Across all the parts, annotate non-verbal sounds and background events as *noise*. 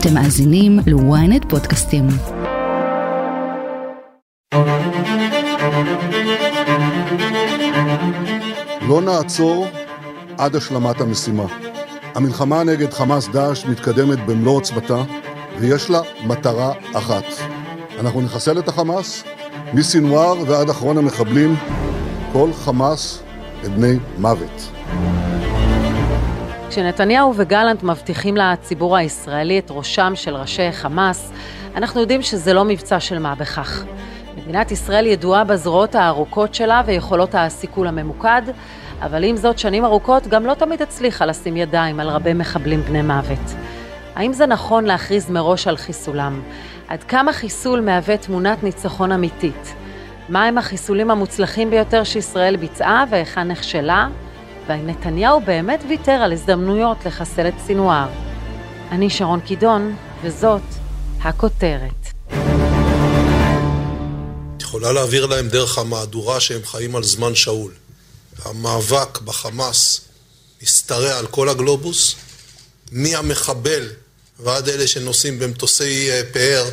אתם מאזינים ל-ynet פודקאסטים. לא נעצור עד השלמת המשימה. המלחמה נגד חמאס דאעש מתקדמת במלוא עוצמתה, ויש לה מטרה אחת. אנחנו נחסל את החמאס, מסנוואר ועד אחרון המחבלים, כל חמאס הם בני מוות. כשנתניהו וגלנט מבטיחים לציבור הישראלי את ראשם של ראשי חמאס, אנחנו יודעים שזה לא מבצע של מה בכך. מדינת ישראל ידועה בזרועות הארוכות שלה ויכולות הסיכול הממוקד, אבל עם זאת, שנים ארוכות גם לא תמיד הצליחה לשים ידיים על רבי מחבלים בני מוות. האם זה נכון להכריז מראש על חיסולם? עד כמה חיסול מהווה תמונת ניצחון אמיתית? מהם החיסולים המוצלחים ביותר שישראל ביצעה והיכן נכשלה? והאם נתניהו באמת ויתר על הזדמנויות לחסל את סינואר? אני שרון קידון, וזאת הכותרת. את יכולה להעביר להם דרך המהדורה שהם חיים על זמן שאול. המאבק בחמאס משתרע על כל הגלובוס, מהמחבל ועד אלה שנוסעים במטוסי אה, פאר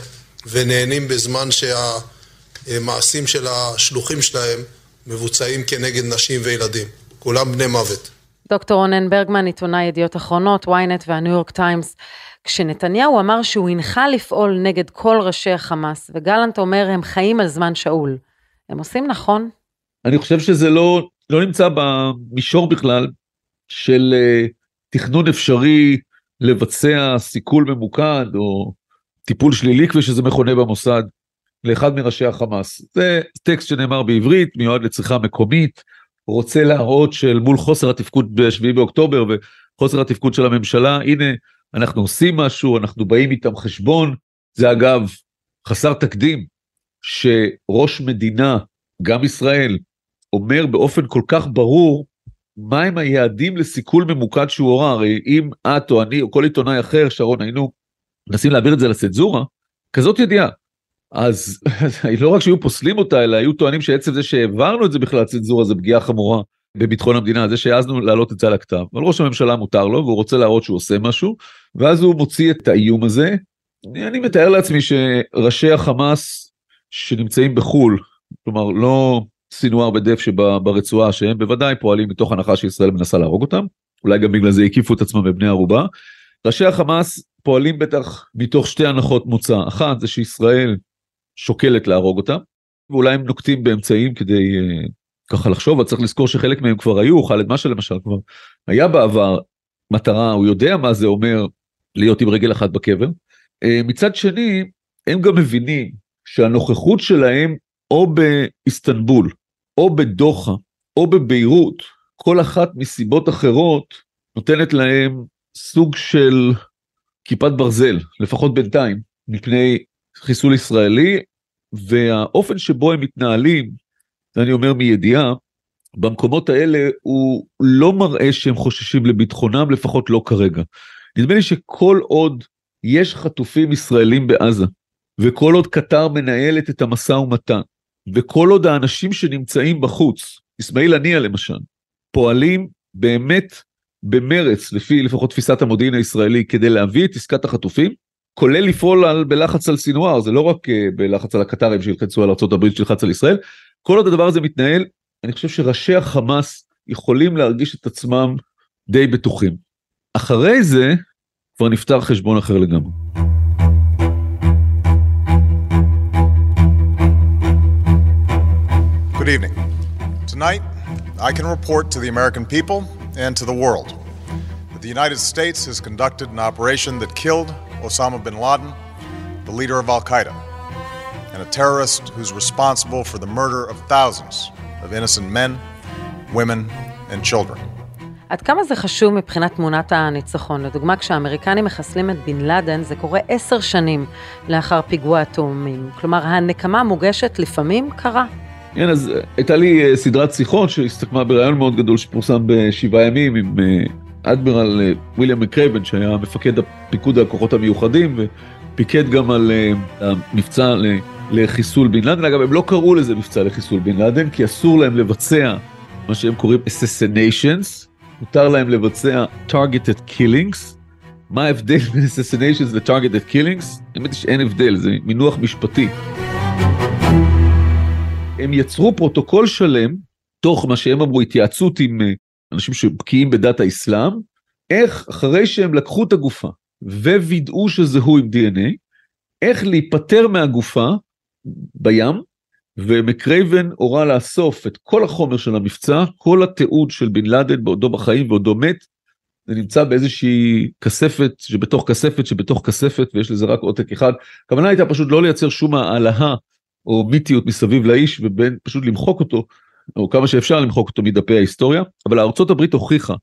ונהנים בזמן שהמעשים של השלוחים שלהם מבוצעים כנגד נשים וילדים. כולם בני מוות. דוקטור רונן ברגמן, עיתונאי ידיעות אחרונות, ynet והניו יורק טיימס. כשנתניהו אמר שהוא הנחה לפעול נגד כל ראשי החמאס, וגלנט אומר הם חיים על זמן שאול, הם עושים נכון? אני חושב שזה לא, לא נמצא במישור בכלל של uh, תכנון אפשרי לבצע סיכול ממוקד או טיפול שלילי כפי שזה מכונה במוסד לאחד מראשי החמאס. זה טקסט שנאמר בעברית, מיועד לצריכה מקומית, רוצה להראות של מול חוסר התפקוד ב-7 באוקטובר וחוסר התפקוד של הממשלה, הנה אנחנו עושים משהו, אנחנו באים איתם חשבון. זה אגב חסר תקדים שראש מדינה, גם ישראל, אומר באופן כל כך ברור מהם היעדים לסיכול ממוקד שהוא הורה, הרי אם את או אני או כל עיתונאי אחר, שרון, היינו מנסים להעביר את זה לצנזורה, כזאת ידיעה. אז *laughs* לא רק שהיו פוסלים אותה, אלא היו טוענים שעצם זה שהעברנו את זה בכלל לצנזורה זה פגיעה חמורה בביטחון המדינה, זה שהעזנו להעלות את זה על הכתב. אבל ראש הממשלה מותר לו והוא רוצה להראות שהוא עושה משהו, ואז הוא מוציא את האיום הזה. אני מתאר לעצמי שראשי החמאס שנמצאים בחו"ל, כלומר לא סינואר בדף שברצועה, שהם בוודאי פועלים מתוך הנחה שישראל מנסה להרוג אותם, אולי גם בגלל זה הקיפו את עצמם בבני ערובה. ראשי החמאס פועלים בטח מתוך שתי הנחות מוצא, אחת זה שישראל שוקלת להרוג אותם, ואולי הם נוקטים באמצעים כדי uh, ככה לחשוב, אבל צריך לזכור שחלק מהם כבר היו, חאלד משעל למשל כבר היה בעבר מטרה, הוא יודע מה זה אומר להיות עם רגל אחת בקבר. Uh, מצד שני, הם גם מבינים שהנוכחות שלהם או באיסטנבול, או בדוחה, או בביירות, כל אחת מסיבות אחרות נותנת להם סוג של כיפת ברזל, לפחות בינתיים, מפני חיסול ישראלי, והאופן שבו הם מתנהלים, אני אומר מידיעה, במקומות האלה הוא לא מראה שהם חוששים לביטחונם, לפחות לא כרגע. נדמה לי שכל עוד יש חטופים ישראלים בעזה, וכל עוד קטר מנהלת את המשא ומתן, וכל עוד האנשים שנמצאים בחוץ, אסמאעיל הנייה למשל, פועלים באמת במרץ, לפי לפחות תפיסת המודיעין הישראלי, כדי להביא את עסקת החטופים, כולל לפעול על, בלחץ על סינואר, זה לא רק uh, בלחץ על הקטרים שילחצו על ארה"ב שילחץ על ישראל, כל עוד הדבר הזה מתנהל, אני חושב שראשי החמאס יכולים להרגיש את עצמם די בטוחים. אחרי זה כבר נפתר חשבון אחר לגמרי. Good evening. Tonight, I can report to the American people and to the world that the United States has conducted an operation that killed Osama bin Laden, the leader of Al Qaeda, and a terrorist who's responsible for the murder of thousands of innocent men, women, and children. עד כמה זה חשוב מבחינת תמונת הניצחון? לדוגמה, כשהאמריקנים מחסלים את בן לאדן, זה קורה עשר שנים לאחר פיגוע התאומים. כלומר, הנקמה מוגשת לפעמים קרה. כן, אז הייתה לי סדרת שיחות שהסתכמה בריאיון מאוד גדול שפורסם בשבעה ימים עם אדמירל וויליאם מקרייבן שהיה מפקד הפיקוד הכוחות המיוחדים ופיקד גם על המבצע לחיסול בן לאדן. אגב, הם לא קראו לזה מבצע לחיסול בן לאדן כי אסור להם לבצע מה שהם קוראים assassinations, מותר להם לבצע targeted killings, מה ההבדל בין assassinations ל-targeted killings? האמת היא שאין הבדל, זה מינוח משפטי. הם יצרו פרוטוקול שלם, תוך מה שהם אמרו, התייעצות עם אה, אנשים שבקיאים בדת האסלאם, איך אחרי שהם לקחו את הגופה ווידאו שזה הוא עם DNA, איך להיפטר מהגופה בים, ומקרייבן הורה לאסוף את כל החומר של המבצע, כל התיעוד של בן לאדן בעודו בחיים ועודו מת, זה נמצא באיזושהי כספת שבתוך כספת שבתוך כספת ויש לזה רק עותק אחד. הכוונה הייתה פשוט לא לייצר שום העלאה או מיתיות מסביב לאיש ובין פשוט למחוק אותו, או כמה שאפשר למחוק אותו מדפי ההיסטוריה, אבל ארצות הברית הוכיחה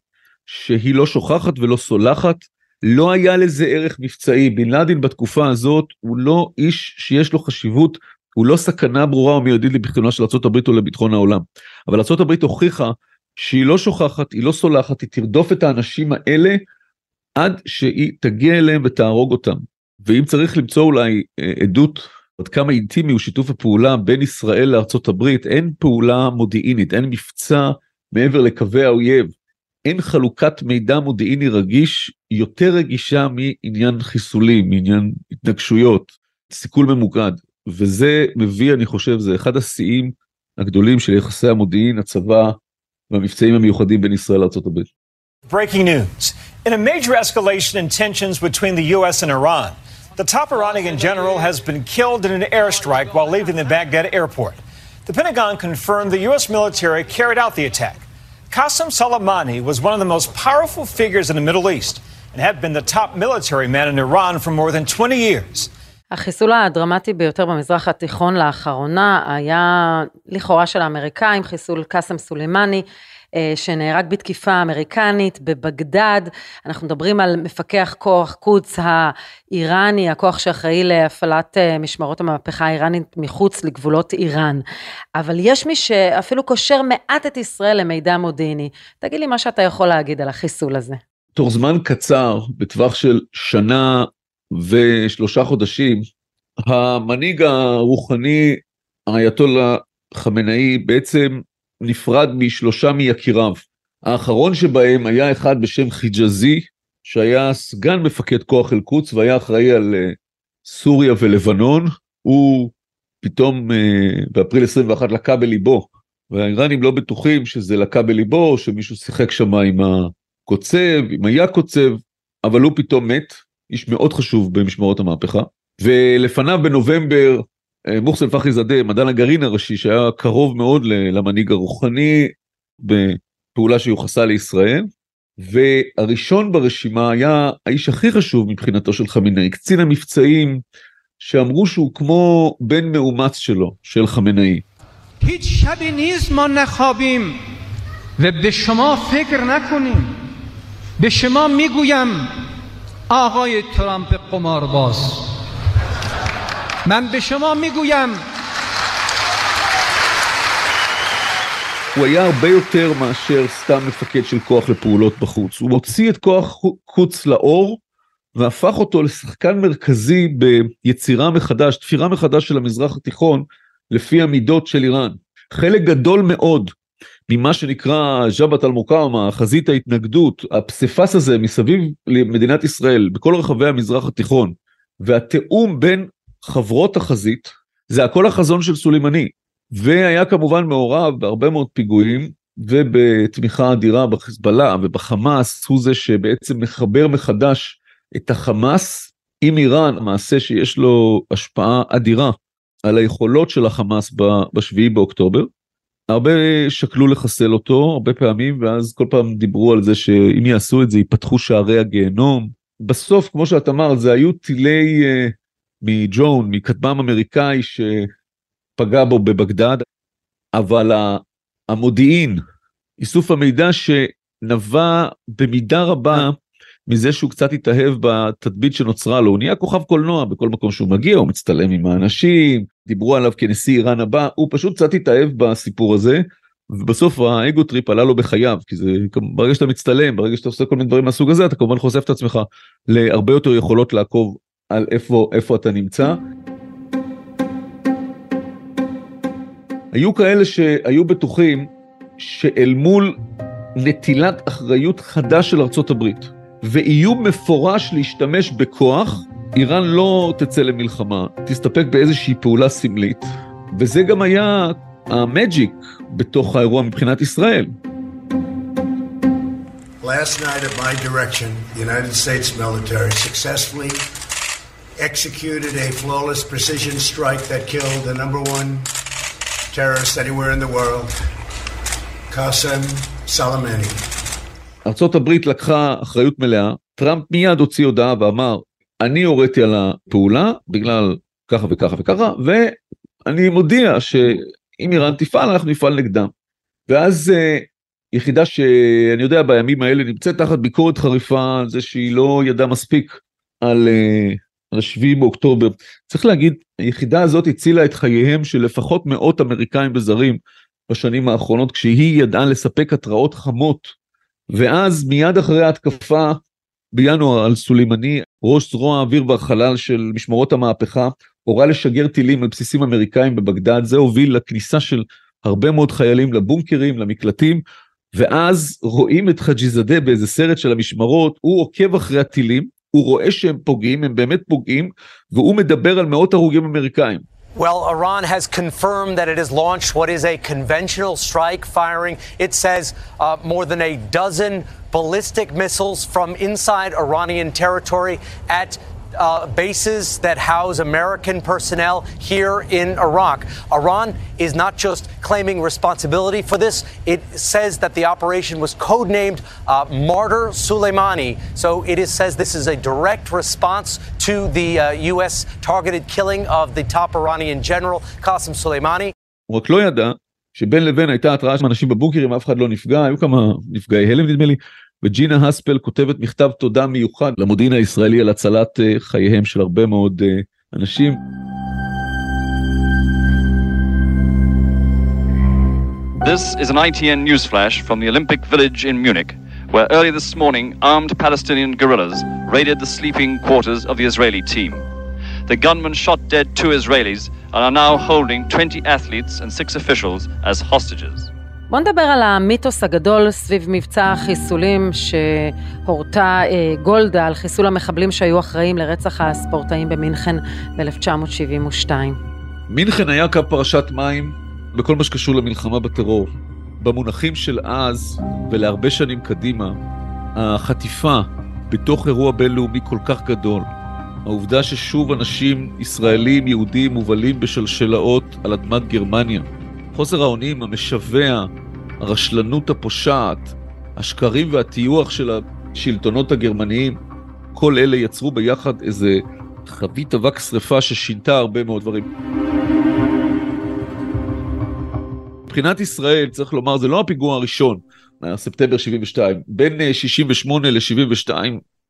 שהיא לא שוכחת ולא סולחת, לא היה לזה ערך מבצעי, בן לאדן בתקופה הזאת הוא לא איש שיש לו חשיבות, הוא לא סכנה ברורה ומיידית לביטחונה של ארה"ב או לביטחון העולם. אבל ארה"ב הוכיחה שהיא לא שוכחת, היא לא סולחת, היא תרדוף את האנשים האלה עד שהיא תגיע אליהם ותהרוג אותם. ואם צריך למצוא אולי אה, עדות עד כמה אינטימי הוא שיתוף הפעולה בין ישראל לארצות הברית, אין פעולה מודיעינית, אין מבצע מעבר לקווי האויב, אין חלוקת מידע מודיעיני רגיש יותר רגישה מעניין חיסולים, מעניין התנגשויות, סיכול ממוקד, וזה מביא, אני חושב, זה אחד השיאים הגדולים של יחסי המודיעין, הצבא והמבצעים המיוחדים בין ישראל לארה"ב. Breaking news. In a major escalation in tensions between the U.S. and Iran, the top Iranian general has been killed in an airstrike while leaving the Baghdad airport. The Pentagon confirmed the U.S. military carried out the attack. Qasem Soleimani was one of the most powerful figures in the Middle East and had been the top military man in Iran for more than 20 years. החיסול הדרמטי ביותר במזרח התיכון לאחרונה היה לכאורה של האמריקאים, חיסול קאסם סולימני, אה, שנהרג בתקיפה אמריקנית בבגדד. אנחנו מדברים על מפקח כוח קודס האיראני, הכוח שאחראי להפעלת אה, משמרות המהפכה האיראנית מחוץ לגבולות איראן. אבל יש מי שאפילו קושר מעט את ישראל למידע מודיעיני. תגיד לי מה שאתה יכול להגיד על החיסול הזה. תוך זמן קצר, בטווח של שנה ושלושה חודשים, המנהיג הרוחני, האייתולה חמינאי, בעצם נפרד משלושה מיקיריו. האחרון שבהם היה אחד בשם חיג'אזי, שהיה סגן מפקד כוח אל-קודס והיה אחראי על uh, סוריה ולבנון. הוא פתאום uh, באפריל 21 לקה בליבו, והאיראנים לא בטוחים שזה לקה בליבו, שמישהו שיחק שם עם הקוצב, היה קוצב, אבל הוא פתאום מת, איש מאוד חשוב במשמרות המהפכה. ולפניו בנובמבר אה, מוחסן פחי זאדה, מדען הגרעין הראשי, שהיה קרוב מאוד למנהיג הרוחני בפעולה שיוחסה לישראל, והראשון ברשימה היה האיש הכי חשוב מבחינתו של חמינאי, קצין המבצעים, שאמרו שהוא כמו בן מאומץ שלו, של חמינאי. هیچ شبی نیست ما نخوابیم و به شما فکر نکنیم به شما میگویم آقای ترامپ قمارباز من به شما میگویم הוא היה הרבה יותר מאשר סתם מפקד של כוח לפעולות בחוץ. הוא מוציא את כוח חוץ לאור והפך אותו לשחקן מרכזי ביצירה מחדש, תפירה מחדש של המזרח התיכון לפי המידות של איראן. חלק גדול מאוד ממה שנקרא ז'בת אל-מוקאומה, חזית ההתנגדות, הפסיפס הזה מסביב למדינת ישראל, בכל רחבי המזרח התיכון, והתיאום בין חברות החזית, זה הכל החזון של סולימני, והיה כמובן מעורב בהרבה מאוד פיגועים ובתמיכה אדירה בחיזבאללה ובחמאס, הוא זה שבעצם מחבר מחדש את החמאס עם איראן, מעשה שיש לו השפעה אדירה על היכולות של החמאס בשביעי באוקטובר. הרבה שקלו לחסל אותו הרבה פעמים ואז כל פעם דיברו על זה שאם יעשו את זה ייפתחו שערי הגיהנום. בסוף כמו שאת אמרת זה היו טילי uh, מג'ון, מכטב"ם אמריקאי שפגע בו בבגדד, אבל המודיעין, איסוף המידע שנבע במידה רבה מזה שהוא קצת התאהב בתדמית שנוצרה לו, הוא נהיה כוכב קולנוע בכל מקום שהוא מגיע, הוא מצטלם עם האנשים, דיברו עליו כנשיא איראן הבא, הוא פשוט קצת התאהב בסיפור הזה, ובסוף ה ego trip עלה לו בחייו, כי זה ברגע שאתה מצטלם, ברגע שאתה עושה כל מיני דברים מהסוג הזה, אתה כמובן חושף את עצמך להרבה יותר יכולות לעקוב על איפה, איפה אתה נמצא. היו כאלה שהיו בטוחים שאל מול נטילת אחריות חדש של ארצות הברית, ואיום מפורש להשתמש בכוח, איראן לא תצא למלחמה, תסתפק באיזושהי פעולה סמלית, וזה גם היה המג'יק בתוך האירוע מבחינת ישראל. Last night, at my direction, the United States military successfully executed a flawless precision strike that killed the number one terrorist anywhere in the world, Qasem Soleimani. הברית לקחה אחריות מלאה, טראמפ מיד הוציא הודעה ואמר, אני הוריתי על הפעולה בגלל ככה וככה וככה, ואני מודיע שאם איראן תפעל, אנחנו נפעל נגדם. ואז uh, יחידה שאני יודע בימים האלה נמצאת תחת ביקורת חריפה על זה שהיא לא ידעה מספיק על, 7 באוקטובר. צריך להגיד, היחידה הזאת הצילה את חייהם של לפחות מאות אמריקאים וזרים בשנים האחרונות, כשהיא ידעה לספק התראות חמות. ואז מיד אחרי ההתקפה בינואר על סולימני, ראש זרוע האוויר והחלל של משמרות המהפכה, הורה לשגר טילים על בסיסים אמריקאים בבגדד, זה הוביל לכניסה של הרבה מאוד חיילים לבונקרים, למקלטים, ואז רואים את חאג'י זאדה באיזה סרט של המשמרות, הוא עוקב אחרי הטילים, הוא רואה שהם פוגעים, הם באמת פוגעים, והוא מדבר על מאות הרוגים אמריקאים. Well, Iran has confirmed that it has launched what is a conventional strike, firing, it says, uh, more than a dozen ballistic missiles from inside Iranian territory at uh, bases that house American personnel here in Iraq. Iran is not just claiming responsibility for this, it says that the operation was codenamed uh, Martyr Soleimani. So it is, says this is a direct response to the uh, U.S. targeted killing of the top Iranian general, Qasem Soleimani. הוא רק לא ידע שבין לבין הייתה התראה של אנשים בבונקרים, אף אחד לא נפגע, היו כמה נפגעי הלם נדמה לי, וג'ינה הספל כותבת מכתב תודה מיוחד למודיעין הישראלי על הצלת חייהם של הרבה מאוד אנשים. This is an ITN newsflash from the Olympic Village in Munich, where early this morning armed Palestinian guerrillas raided the sleeping quarters of the Israeli team. The gunmen shot dead two Israelis and are now holding 20 athletes and six officials as hostages. בוא נדבר על המיתוס הגדול סביב מבצע החיסולים שהורתה אה, גולדה על חיסול המחבלים שהיו אחראים לרצח הספורטאים במינכן ב-1972. מינכן היה קו פרשת מים בכל מה שקשור למלחמה בטרור. במונחים של אז ולהרבה שנים קדימה, החטיפה בתוך אירוע בינלאומי כל כך גדול, העובדה ששוב אנשים ישראלים, יהודים, מובלים בשלשלאות על אדמת גרמניה, חוסר האונים המשווע, הרשלנות הפושעת, השקרים והטיוח של השלטונות הגרמניים, כל אלה יצרו ביחד איזה חבית אבק שרפה ששינתה הרבה מאוד דברים. מבחינת ישראל, צריך לומר, זה לא הפיגוע הראשון, ספטמבר 72. בין 68 ל-72,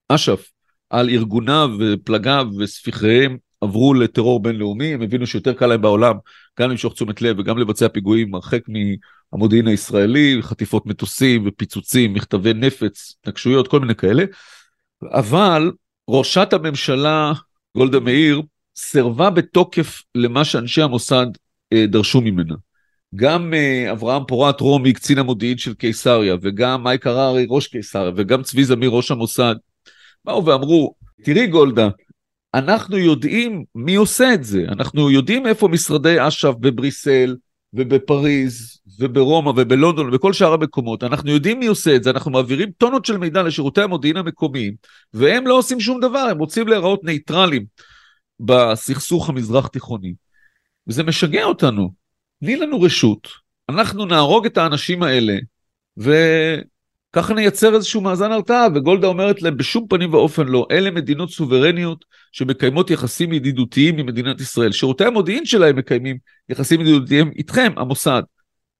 אש"ף, על ארגוניו ופלגיו וספיחיהם, עברו לטרור בינלאומי, הם הבינו שיותר קל להם בעולם גם למשוך תשומת לב וגם לבצע פיגועים הרחק מהמודיעין הישראלי, חטיפות מטוסים ופיצוצים, מכתבי נפץ, התנגשויות, כל מיני כאלה. אבל ראשת הממשלה, גולדה מאיר, סירבה בתוקף למה שאנשי המוסד אה, דרשו ממנה. גם אה, אברהם פורת רומי, קצין המודיעין של קיסריה, וגם מייק הררי, ראש קיסריה, וגם צבי זמיר, ראש המוסד, באו ואמרו, תראי גולדה, אנחנו יודעים מי עושה את זה, אנחנו יודעים איפה משרדי אש"ף בבריסל ובפריז וברומא ובלונדון ובכל שאר המקומות, אנחנו יודעים מי עושה את זה, אנחנו מעבירים טונות של מידע לשירותי המודיעין המקומיים, והם לא עושים שום דבר, הם רוצים להיראות נייטרלים בסכסוך המזרח תיכוני. וזה משגע אותנו. תני לנו רשות, אנחנו נהרוג את האנשים האלה, ו... ככה נייצר איזשהו מאזן הרתעה, וגולדה אומרת להם בשום פנים ואופן לא, אלה מדינות סוברניות שמקיימות יחסים ידידותיים עם מדינת ישראל. שירותי המודיעין שלהם מקיימים יחסים ידידותיים איתכם, המוסד.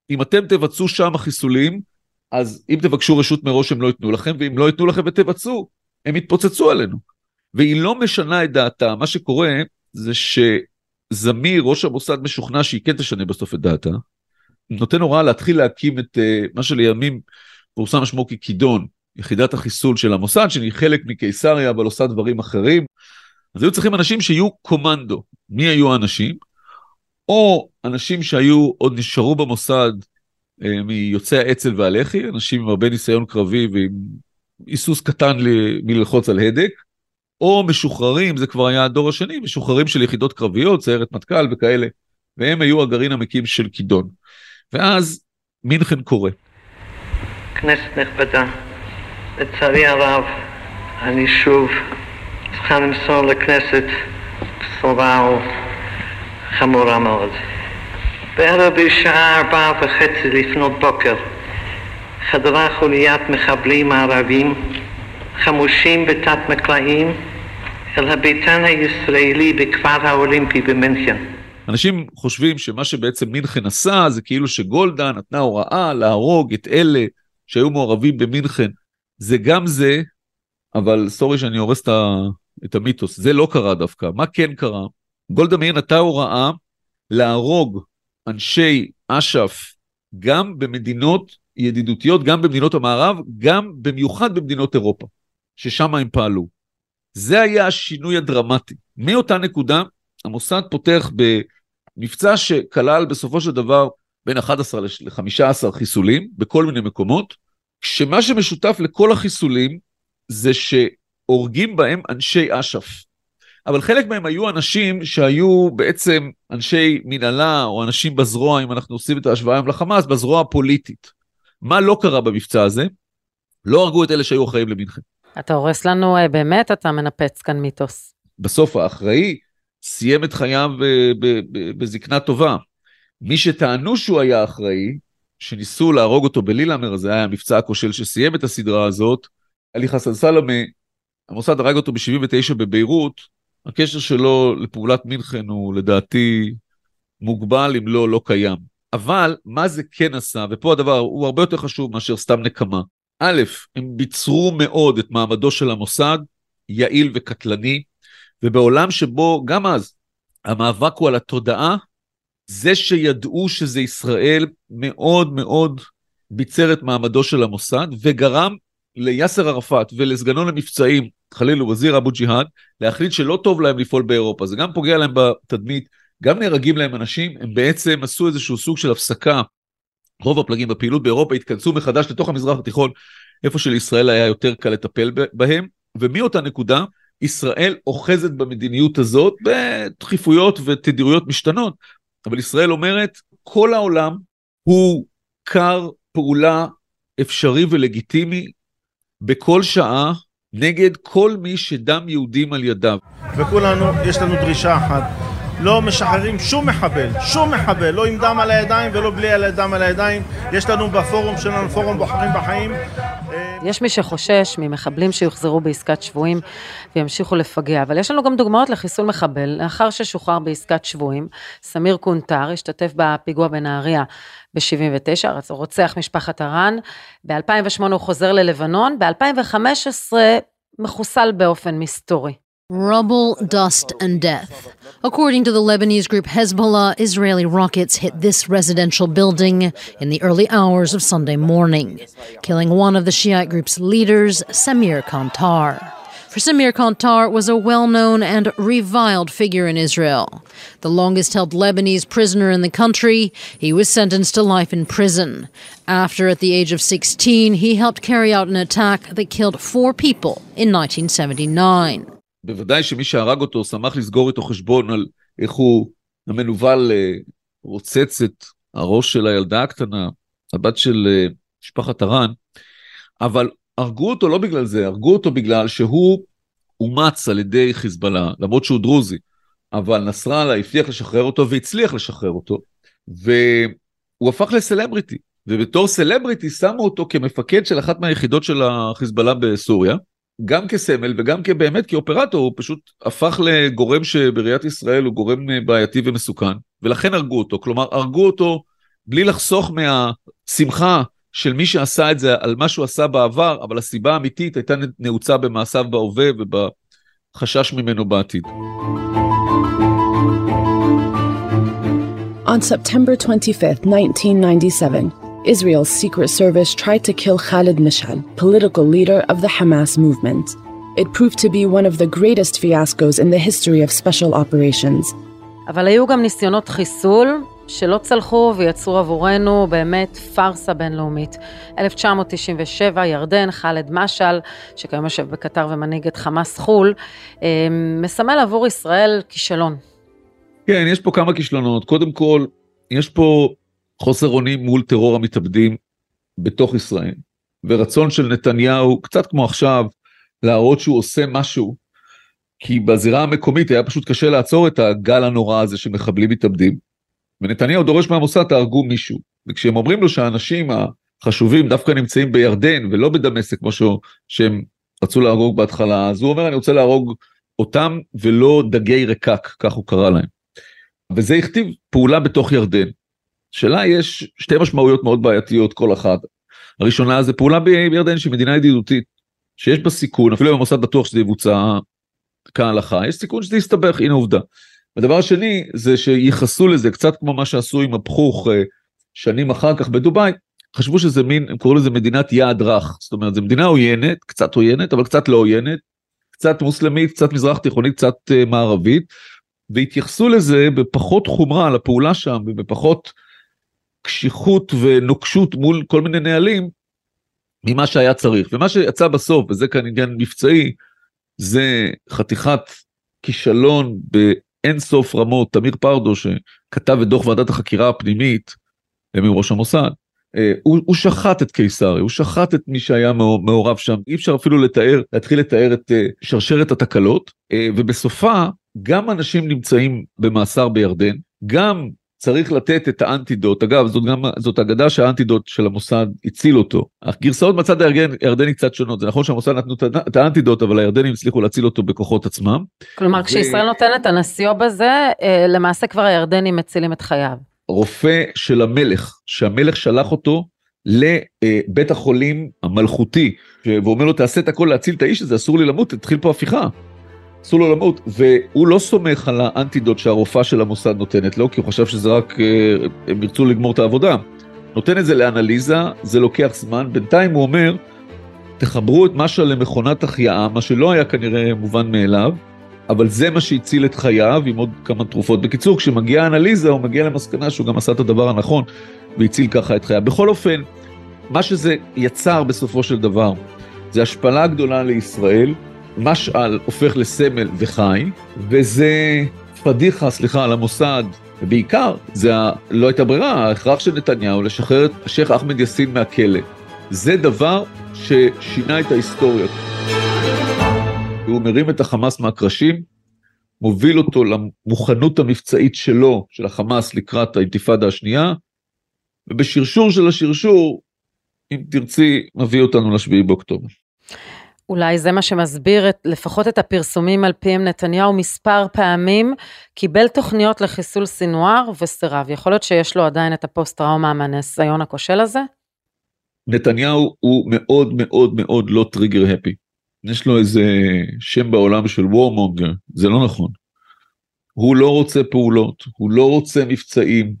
אם אתם תבצעו שם חיסולים, אז אם תבקשו רשות מראש הם לא ייתנו לכם, ואם לא ייתנו לכם ותבצעו, הם יתפוצצו עלינו. והיא לא משנה את דעתה, מה שקורה זה שזמיר, ראש המוסד, משוכנע שהיא כן תשנה בסוף את דעתה, נותן הוראה להתחיל להקים את uh, מה שלימים פורסם שמו ככידון, יחידת החיסול של המוסד, שהיא חלק מקיסריה, אבל עושה דברים אחרים. אז היו צריכים אנשים שיהיו קומנדו. מי היו האנשים? או אנשים שהיו, עוד נשארו במוסד אה, מיוצאי האצ"ל והלח"י, אנשים עם הרבה ניסיון קרבי ועם היסוס קטן מללחוץ על הדק, או משוחררים, זה כבר היה הדור השני, משוחררים של יחידות קרביות, סיירת מטכ"ל וכאלה, והם היו הגרעין המקים של כידון. ואז מינכן קורא. כנסת נכבדה, לצערי הרב, אני שוב צריכה למסור לכנסת בשורה חמורה מאוד. בערב בשעה ארבע וחצי לפנות בוקר חדרה חוליית מחבלים ערבים חמושים בתת מקלעים אל הביתן הישראלי בכפר האולימפי במינכן. אנשים חושבים שמה שבעצם מינכן עשה זה כאילו שגולדה נתנה הוראה להרוג את אלה שהיו מעורבים במינכן. זה גם זה, אבל סורי שאני הורס את המיתוס, זה לא קרה דווקא. מה כן קרה? גולדה מאיר נתנה הוראה להרוג אנשי אש"ף גם במדינות ידידותיות, גם במדינות המערב, גם במיוחד במדינות אירופה, ששם הם פעלו. זה היה השינוי הדרמטי. מאותה נקודה, המוסד פותח במבצע שכלל בסופו של דבר בין 11 ל-15 חיסולים בכל מיני מקומות, כשמה שמשותף לכל החיסולים זה שהורגים בהם אנשי אש"ף. אבל חלק מהם היו אנשים שהיו בעצם אנשי מנהלה או אנשים בזרוע, אם אנחנו עושים את ההשוואה עם לחמאס, בזרוע הפוליטית. מה לא קרה במבצע הזה? לא הרגו את אלה שהיו אחראים למינכן. אתה הורס לנו, אה, באמת אתה מנפץ כאן מיתוס. בסוף האחראי סיים את חייו אה, בזקנה טובה. מי שטענו שהוא היה אחראי, שניסו להרוג אותו בלילאמר, זה היה המבצע הכושל שסיים את הסדרה הזאת, עלי חסן סלמה, המוסד הרג אותו ב-79 בביירות, הקשר שלו לפעולת מינכן הוא לדעתי מוגבל, אם לא, לא קיים. אבל מה זה כן עשה, ופה הדבר הוא הרבה יותר חשוב מאשר סתם נקמה. א', הם ביצרו מאוד את מעמדו של המוסד, יעיל וקטלני, ובעולם שבו גם אז המאבק הוא על התודעה, זה שידעו שזה ישראל מאוד מאוד ביצר את מעמדו של המוסד וגרם ליאסר ערפאת ולסגנו למבצעים, חליל וזיר אבו ג'יהאד, להחליט שלא טוב להם לפעול באירופה. זה גם פוגע להם בתדמית, גם נהרגים להם אנשים, הם בעצם עשו איזשהו סוג של הפסקה. רוב הפלגים בפעילות באירופה התכנסו מחדש לתוך המזרח התיכון, איפה שלישראל היה יותר קל לטפל בהם, ומאותה נקודה, ישראל אוחזת במדיניות הזאת בדחיפויות ותדירויות משתנות, אבל ישראל אומרת, כל העולם הוא כר פעולה אפשרי ולגיטימי בכל שעה נגד כל מי שדם יהודים על ידיו. וכולנו, יש לנו דרישה אחת, לא משחררים שום מחבל, שום מחבל, לא עם דם על הידיים ולא בלי דם על הידיים. יש לנו בפורום שלנו, פורום בוחרים בחיים. יש מי שחושש ממחבלים שיוחזרו בעסקת שבויים וימשיכו לפגע, אבל יש לנו גם דוגמאות לחיסול מחבל לאחר ששוחרר בעסקת שבויים. סמיר קונטר השתתף בפיגוע בנהריה ב-79, רוצח משפחת הרן. ב-2008 הוא חוזר ללבנון, ב-2015 מחוסל באופן מסתורי. Rubble, dust, and death. According to the Lebanese group Hezbollah, Israeli rockets hit this residential building in the early hours of Sunday morning, killing one of the Shiite group's leaders, Samir Kantar. For Samir Kantar was a well-known and reviled figure in Israel. The longest-held Lebanese prisoner in the country, he was sentenced to life in prison. After, at the age of 16, he helped carry out an attack that killed four people in 1979. בוודאי שמי שהרג אותו שמח לסגור איתו חשבון על איך הוא המנוול אה, רוצץ את הראש של הילדה הקטנה, הבת של אה, משפחת הרן, אבל הרגו אותו לא בגלל זה, הרגו אותו בגלל שהוא אומץ על ידי חיזבאללה, למרות שהוא דרוזי, אבל נסראללה הבטיח לשחרר אותו והצליח לשחרר אותו, והוא הפך לסלבריטי, ובתור סלבריטי שמו אותו כמפקד של אחת מהיחידות של החיזבאללה בסוריה, גם כסמל וגם כבאמת כאופרטור, הוא פשוט הפך לגורם שבראיית ישראל הוא גורם אה, בעייתי ומסוכן, ולכן הרגו אותו. כלומר, הרגו אותו בלי לחסוך מהשמחה של מי שעשה את זה על מה שהוא עשה בעבר, אבל הסיבה האמיתית הייתה נעוצה במעשיו בהווה ובחשש ממנו בעתיד. On September 25, 1997, Israel's Secret Service tried to kill Khalid Mishal, political leader of the Hamas movement. It proved to be one of the greatest fiascos in the history of special operations. אבל היו גם ניסיונות חיסול, שלא צלחו ויצרו עבורנו באמת פארסה בינלאומית. 1997, ירדן, ח'אלד משעל, שכיום יושב בקטר ומנהיג את חמאס חו"ל, אה, מסמל עבור ישראל כישלון. כן, יש פה כמה כישלונות. קודם כל, יש פה חוסר אונים מול טרור המתאבדים בתוך ישראל, ורצון של נתניהו, קצת כמו עכשיו, להראות שהוא עושה משהו, כי בזירה המקומית היה פשוט קשה לעצור את הגל הנורא הזה של מחבלים מתאבדים. ונתניהו דורש מהמוסד, תהרגו מישהו. וכשהם אומרים לו שהאנשים החשובים דווקא נמצאים בירדן ולא בדמשק, כמו שהם רצו להרוג בהתחלה, אז הוא אומר, אני רוצה להרוג אותם ולא דגי רקק, כך הוא קרא להם. וזה הכתיב פעולה בתוך ירדן. שאלה, יש שתי משמעויות מאוד בעייתיות כל אחת. הראשונה זה פעולה בירדן שהיא מדינה ידידותית, שיש בה סיכון, אפילו אם המוסד בטוח שזה יבוצע כהלכה, יש סיכון שזה יסתבך, הנה עובדה. הדבר השני זה שייחסו לזה קצת כמו מה שעשו עם הפחוך אה, שנים אחר כך בדובאי, חשבו שזה מין, הם קוראים לזה מדינת יעד רך, זאת אומרת זו מדינה עוינת, קצת עוינת, אבל קצת לא עוינת, קצת מוסלמית, קצת מזרח תיכונית, קצת uh, מערבית, והתייחסו לזה בפחות חומרה לפעולה שם ובפחות קשיחות ונוקשות מול כל מיני נהלים ממה שהיה צריך. ומה שיצא בסוף, וזה כאן עניין מבצעי, זה חתיכת כישלון באין סוף רמות, תמיר פרדו שכתב את דוח ועדת החקירה הפנימית, עם ראש המוסד, אה, הוא, הוא שחט את קיסרי, הוא שחט את מי שהיה מעורב שם, אי אפשר אפילו לתאר, להתחיל לתאר את אה, שרשרת התקלות, אה, ובסופה גם אנשים נמצאים במאסר בירדן, גם צריך לתת את האנטידוט, אגב זאת גם, זאת אגדה שהאנטידוט של המוסד הציל אותו. הגרסאות בצד הירדני קצת שונות, זה נכון שהמוסד נתנו את האנטידוט אבל הירדנים הצליחו להציל אותו בכוחות עצמם. כלומר ו... כשישראל נותנת את הנסיו בזה, אה, למעשה כבר הירדנים מצילים את חייו. רופא של המלך, שהמלך שלח אותו לבית החולים המלכותי, ואומר לו תעשה את הכל להציל את האיש הזה, אסור לי למות, תתחיל פה הפיכה. אסור לו למות, והוא לא סומך על האנטידוט שהרופאה של המוסד נותנת לו, כי הוא חשב שזה רק, אה, הם ירצו לגמור את העבודה. נותן את זה לאנליזה, זה לוקח זמן, בינתיים הוא אומר, תחברו את משהו למכונת החייאה, מה שלא היה כנראה מובן מאליו, אבל זה מה שהציל את חייו עם עוד כמה תרופות. בקיצור, כשמגיעה האנליזה, הוא מגיע למסקנה שהוא גם עשה את הדבר הנכון, והציל ככה את חייו. בכל אופן, מה שזה יצר בסופו של דבר, זה השפלה גדולה לישראל, משעל הופך לסמל וחי, וזה פדיחה, סליחה, על המוסד, ובעיקר, זה ה... לא הייתה ברירה, ההכרח של נתניהו לשחרר את השייח' אחמד יאסין מהכלא. זה דבר ששינה את ההיסטוריה. הוא מרים את החמאס מהקרשים, מוביל אותו למוכנות המבצעית שלו, של החמאס לקראת האינתיפאדה השנייה, ובשרשור של השרשור, אם תרצי, מביא אותנו לשביעי באוקטובר. אולי זה מה שמסביר את, לפחות את הפרסומים על פיהם נתניהו מספר פעמים קיבל תוכניות לחיסול סינואר וסירב. יכול להיות שיש לו עדיין את הפוסט טראומה מהניסיון הכושל הזה? נתניהו הוא מאוד מאוד מאוד לא trigger happy. יש לו איזה שם בעולם של warmonger, זה לא נכון. הוא לא רוצה פעולות, הוא לא רוצה מבצעים,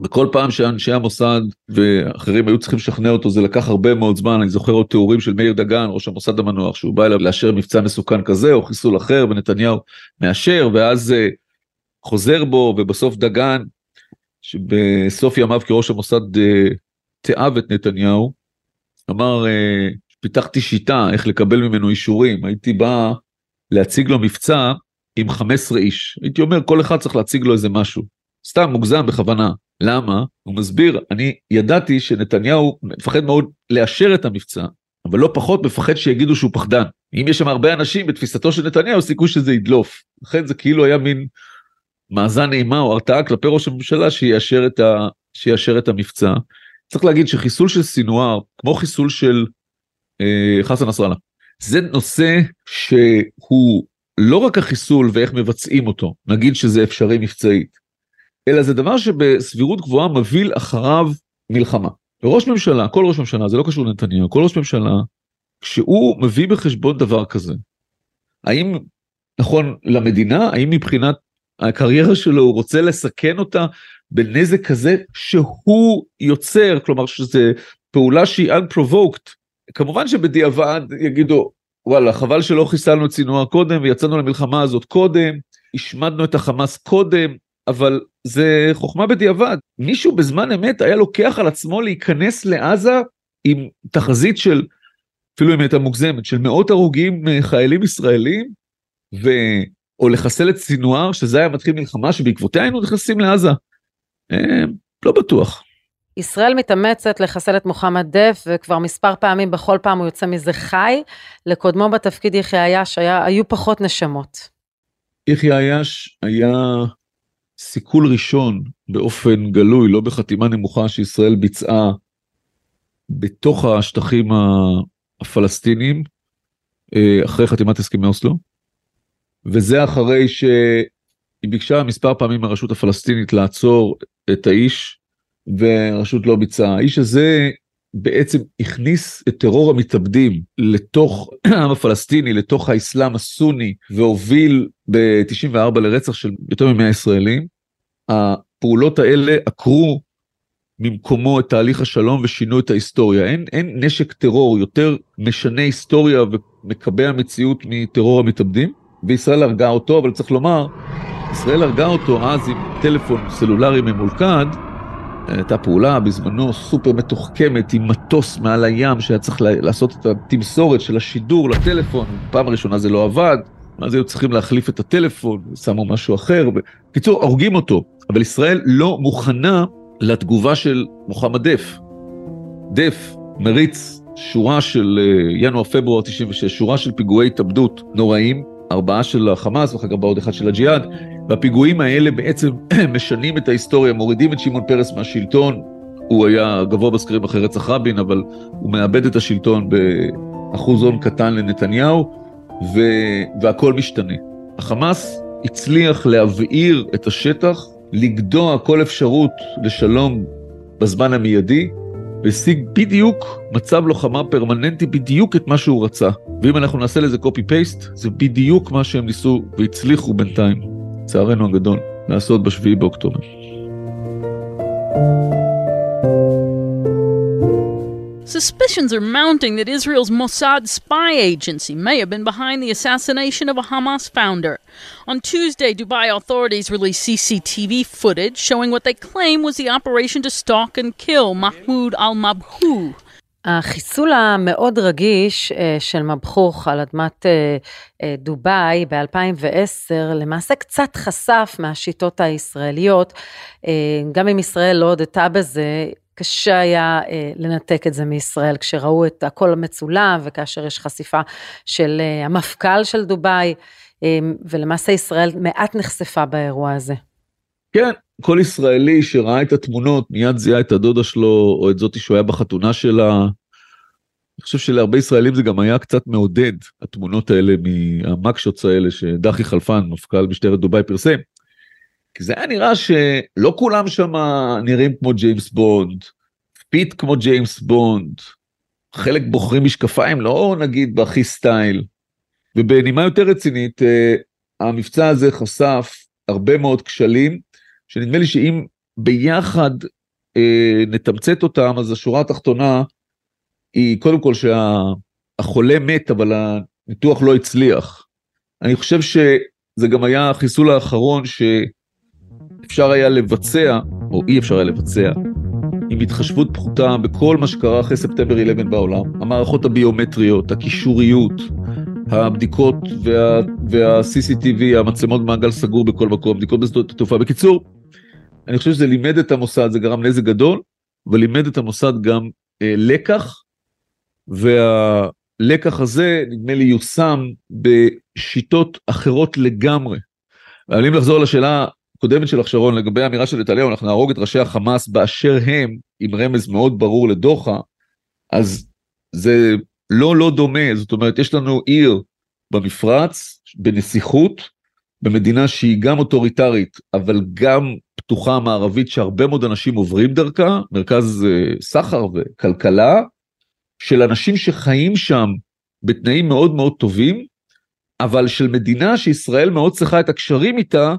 וכל פעם שאנשי המוסד ואחרים היו צריכים לשכנע אותו זה לקח הרבה מאוד זמן. אני זוכר עוד תיאורים של מאיר דגן ראש המוסד המנוח שהוא בא אליו לאשר מבצע מסוכן כזה או חיסול אחר ונתניהו מאשר ואז uh, חוזר בו ובסוף דגן שבסוף ימיו כראש המוסד uh, תיעב את נתניהו אמר uh, פיתחתי שיטה איך לקבל ממנו אישורים. הייתי בא להציג לו מבצע עם 15 איש. הייתי אומר כל אחד צריך להציג לו איזה משהו סתם מוגזם בכוונה למה? הוא מסביר, אני ידעתי שנתניהו מפחד מאוד לאשר את המבצע, אבל לא פחות מפחד שיגידו שהוא פחדן. אם יש שם הרבה אנשים בתפיסתו של נתניהו, סיכוי שזה ידלוף. לכן זה כאילו היה מין מאזן אימה או הרתעה כלפי ראש הממשלה שיאשר את, ה... שיאשר את המבצע. צריך להגיד שחיסול של סינואר, כמו חיסול של אה, חסן נסראללה, זה נושא שהוא לא רק החיסול ואיך מבצעים אותו, נגיד שזה אפשרי מבצעית, אלא זה דבר שבסבירות גבוהה מביא אחריו מלחמה. וראש ממשלה, כל ראש ממשלה, זה לא קשור לנתניהו, כל ראש ממשלה, כשהוא מביא בחשבון דבר כזה, האם נכון למדינה, האם מבחינת הקריירה שלו הוא רוצה לסכן אותה בנזק כזה שהוא יוצר, כלומר שזה פעולה שהיא unprovoked, כמובן שבדיעבד יגידו וואלה חבל שלא חיסלנו את סינואר קודם ויצאנו למלחמה הזאת קודם, השמדנו את החמאס קודם, אבל זה חוכמה בדיעבד. מישהו בזמן אמת היה לוקח על עצמו להיכנס לעזה עם תחזית של, אפילו אם הייתה מוגזמת, של מאות הרוגים אה, חיילים ישראלים, ו... או לחסל את סינואר, שזה היה מתחיל מלחמה שבעקבותיה היינו נכנסים לעזה. אה, לא בטוח. ישראל מתאמצת לחסל את מוחמד דף, וכבר מספר פעמים, בכל פעם הוא יוצא מזה חי. לקודמו בתפקיד יחיא עיאש היו פחות נשמות. יחיא עיאש היה סיכול ראשון באופן גלוי, לא בחתימה נמוכה שישראל ביצעה בתוך השטחים הפלסטינים, אה, אחרי חתימת הסכמי אוסלו, וזה אחרי שהיא ביקשה מספר פעמים מהרשות הפלסטינית לעצור את האיש, והרשות לא ביצעה. האיש הזה בעצם הכניס את טרור המתאבדים לתוך *clears throat* העם הפלסטיני, לתוך האסלאם הסוני, והוביל ב-94 לרצח של יותר מ-100 ישראלים. הפעולות האלה עקרו ממקומו את תהליך השלום ושינו את ההיסטוריה. אין, אין נשק טרור יותר משנה היסטוריה ומקבע מציאות מטרור המתאבדים, וישראל הרגה אותו, אבל צריך לומר, ישראל הרגה אותו אז עם טלפון סלולרי ממולכד, הייתה פעולה בזמנו סופר מתוחכמת עם מטוס מעל הים שהיה צריך לעשות את התמסורת של השידור לטלפון, פעם ראשונה זה לא עבד, אז היו צריכים להחליף את הטלפון, שמו משהו אחר, בקיצור הורגים אותו, אבל ישראל לא מוכנה לתגובה של מוחמד דף. דף מריץ שורה של אה, ינואר-פברואר 96, שורה של פיגועי התאבדות נוראים, ארבעה של החמאס ואחר כך בעוד אחד של הג'יהאד, והפיגועים האלה בעצם *clears throat* משנים את ההיסטוריה, מורידים את שמעון פרס מהשלטון, הוא היה גבוה בסקרים אחרי רצח רבין, אבל הוא מאבד את השלטון באחוז הון קטן לנתניהו, ו... והכל משתנה. החמאס הצליח להבעיר את השטח, לגדוע כל אפשרות לשלום בזמן המיידי, והשיג בדיוק מצב לוחמה פרמננטי, בדיוק את מה שהוא רצה. ואם אנחנו נעשה לזה קופי פייסט, זה בדיוק מה שהם ניסו והצליחו בינתיים, לצערנו הגדול, לעשות בשביעי באוקטובר. Suspicions are mounting that Israel's Mossad spy agency may have been behind the assassination of a Hamas founder. On Tuesday, Dubai authorities released CCTV footage showing what they claim was the operation to stalk and kill Mahmoud al Mabhou. החיסול המאוד רגיש של מבחוך על אדמת דובאי ב-2010 למעשה קצת חשף מהשיטות הישראליות, גם אם ישראל לא הודתה בזה, קשה היה אה, לנתק את זה מישראל כשראו את הכל המצולם וכאשר יש חשיפה של אה, המפכ"ל של דובאי אה, ולמעשה ישראל מעט נחשפה באירוע הזה. כן, כל ישראלי שראה את התמונות מיד זיהה את הדודה שלו או את זאתי שהוא היה בחתונה שלה. אני חושב שלהרבה ישראלים זה גם היה קצת מעודד התמונות האלה מהמקשוטס האלה שדחי חלפן מפכ"ל משטרת דובאי פרסם. כי זה היה נראה שלא כולם שם נראים כמו ג'יימס בונד, פיט כמו ג'יימס בונד, חלק בוחרים משקפיים, לא נגיד בהכי סטייל. ובנימה יותר רצינית, אה, המבצע הזה חשף הרבה מאוד כשלים, שנדמה לי שאם ביחד אה, נתמצת אותם, אז השורה התחתונה היא קודם כל שהחולה מת, אבל הניתוח לא הצליח. אני חושב שזה גם היה החיסול האחרון ש... אפשר היה לבצע, או אי אפשר היה לבצע, עם התחשבות פחותה בכל מה שקרה אחרי ספטמבר 11 בעולם, המערכות הביומטריות, הקישוריות, הבדיקות וה, וה-CCTV, המצלמות במעגל סגור בכל מקום, בדיקות בשדות התעופה. בקיצור, אני חושב שזה לימד את המוסד, זה גרם נזק גדול, אבל לימד את המוסד גם אה, לקח, והלקח הזה נדמה לי יושם בשיטות אחרות לגמרי. אבל אם לחזור לשאלה הקודמת שלך שרון לגבי האמירה של נתניהו אנחנו נהרוג את ראשי החמאס באשר הם עם רמז מאוד ברור לדוחה אז זה לא לא דומה. זאת אומרת יש לנו עיר במפרץ בנסיכות במדינה שהיא גם אוטוריטרית אבל גם פתוחה מערבית שהרבה מאוד אנשים עוברים דרכה מרכז uh, סחר וכלכלה של אנשים שחיים שם בתנאים מאוד מאוד טובים אבל של מדינה שישראל מאוד צריכה את הקשרים איתה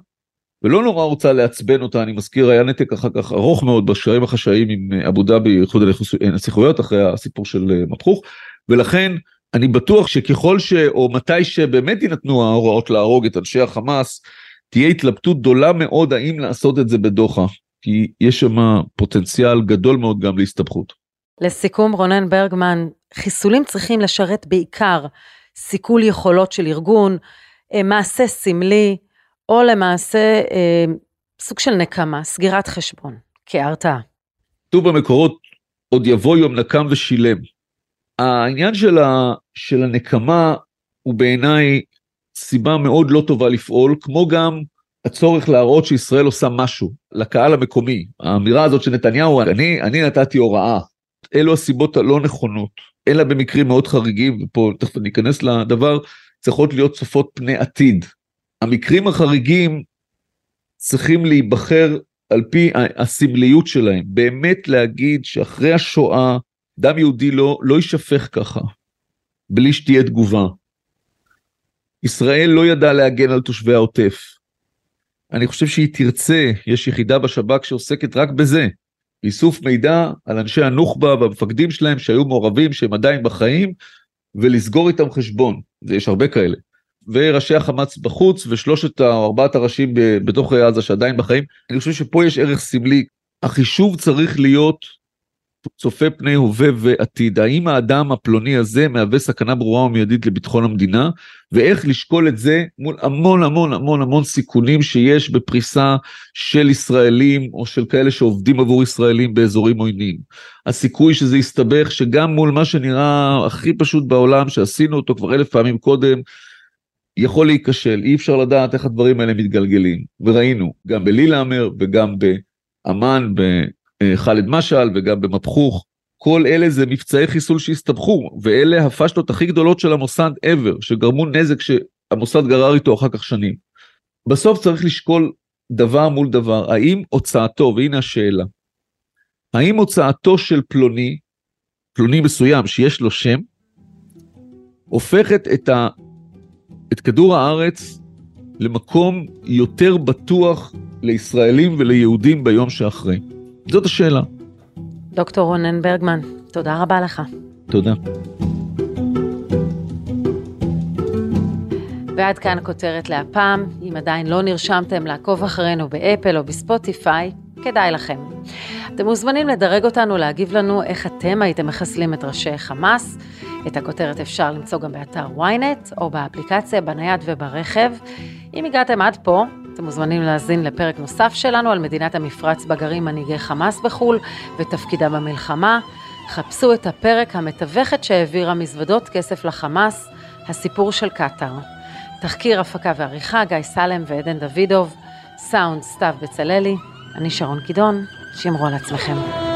ולא נורא רוצה לעצבן אותה, אני מזכיר, היה נתק אחר כך ארוך מאוד בשערים החשאיים עם אה, אבו דאבי, איחוד הנסיכויות, אחרי הסיפור של אה, מפחוך, ולכן אני בטוח שככל ש... או מתי שבאמת יינתנו ההוראות להרוג את אנשי החמאס, תהיה התלבטות גדולה מאוד האם לעשות את זה בדוחה, כי יש שם פוטנציאל גדול מאוד גם להסתבכות. לסיכום, רונן ברגמן, חיסולים צריכים לשרת בעיקר סיכול יכולות של ארגון, אה, מעשה סמלי, או למעשה אה, סוג של נקמה, סגירת חשבון, כהרתעה. כתוב במקורות, עוד יבוא יום נקם ושילם. העניין של, ה, של הנקמה הוא בעיניי סיבה מאוד לא טובה לפעול, כמו גם הצורך להראות שישראל עושה משהו לקהל המקומי. האמירה הזאת של נתניהו, אני, אני נתתי הוראה. אלו הסיבות הלא נכונות, אלא במקרים מאוד חריגים, ופה תכף אני אכנס לדבר, צריכות להיות צופות פני עתיד. המקרים החריגים צריכים להיבחר על פי הסמליות שלהם, באמת להגיד שאחרי השואה דם יהודי לא, לא יישפך ככה, בלי שתהיה תגובה. ישראל לא ידעה להגן על תושבי העוטף. אני חושב שהיא תרצה, יש יחידה בשב"כ שעוסקת רק בזה, איסוף מידע על אנשי הנוח'בה והמפקדים שלהם שהיו מעורבים, שהם עדיין בחיים, ולסגור איתם חשבון, ויש הרבה כאלה. וראשי החמאס בחוץ, ושלושת או ארבעת הראשים בתוך עזה שעדיין בחיים. אני חושב שפה יש ערך סמלי. החישוב צריך להיות צופה פני הווה ועתיד. האם האדם הפלוני הזה מהווה סכנה ברורה ומיידית לביטחון המדינה, ואיך לשקול את זה מול המון המון המון המון סיכונים שיש בפריסה של ישראלים או של כאלה שעובדים עבור ישראלים באזורים עוינים. הסיכוי שזה יסתבך שגם מול מה שנראה הכי פשוט בעולם, שעשינו אותו כבר אלף פעמים קודם, יכול להיכשל, אי אפשר לדעת איך הדברים האלה מתגלגלים, וראינו גם בלילאמר וגם באמ"ן, בח'אלד משעל וגם במפחוך, כל אלה זה מבצעי חיסול שהסתבכו, ואלה הפשלות הכי גדולות של המוסד ever, שגרמו נזק שהמוסד גרר איתו אחר כך שנים. בסוף צריך לשקול דבר מול דבר, האם הוצאתו, והנה השאלה, האם הוצאתו של פלוני, פלוני מסוים שיש לו שם, הופכת את ה... את כדור הארץ למקום יותר בטוח לישראלים וליהודים ביום שאחרי? זאת השאלה. דוקטור רונן ברגמן, תודה רבה לך. תודה. ועד כאן כותרת להפעם. אם עדיין לא נרשמתם לעקוב אחרינו באפל או בספוטיפיי, כדאי לכם. אתם מוזמנים לדרג אותנו, להגיב לנו איך אתם הייתם מחסלים את ראשי חמאס. את הכותרת אפשר למצוא גם באתר ynet או באפליקציה, בנייד וברכב. אם הגעתם עד פה, אתם מוזמנים להאזין לפרק נוסף שלנו על מדינת המפרץ בגרים מנהיגי חמאס בחו"ל ותפקידה במלחמה. חפשו את הפרק המתווכת שהעבירה מזוודות כסף לחמאס, הסיפור של קטאר. תחקיר, הפקה ועריכה, גיא סלם ועדן דוידוב. סאונד, סתיו בצללי. אני שרון קידון, שמרו על עצמכם.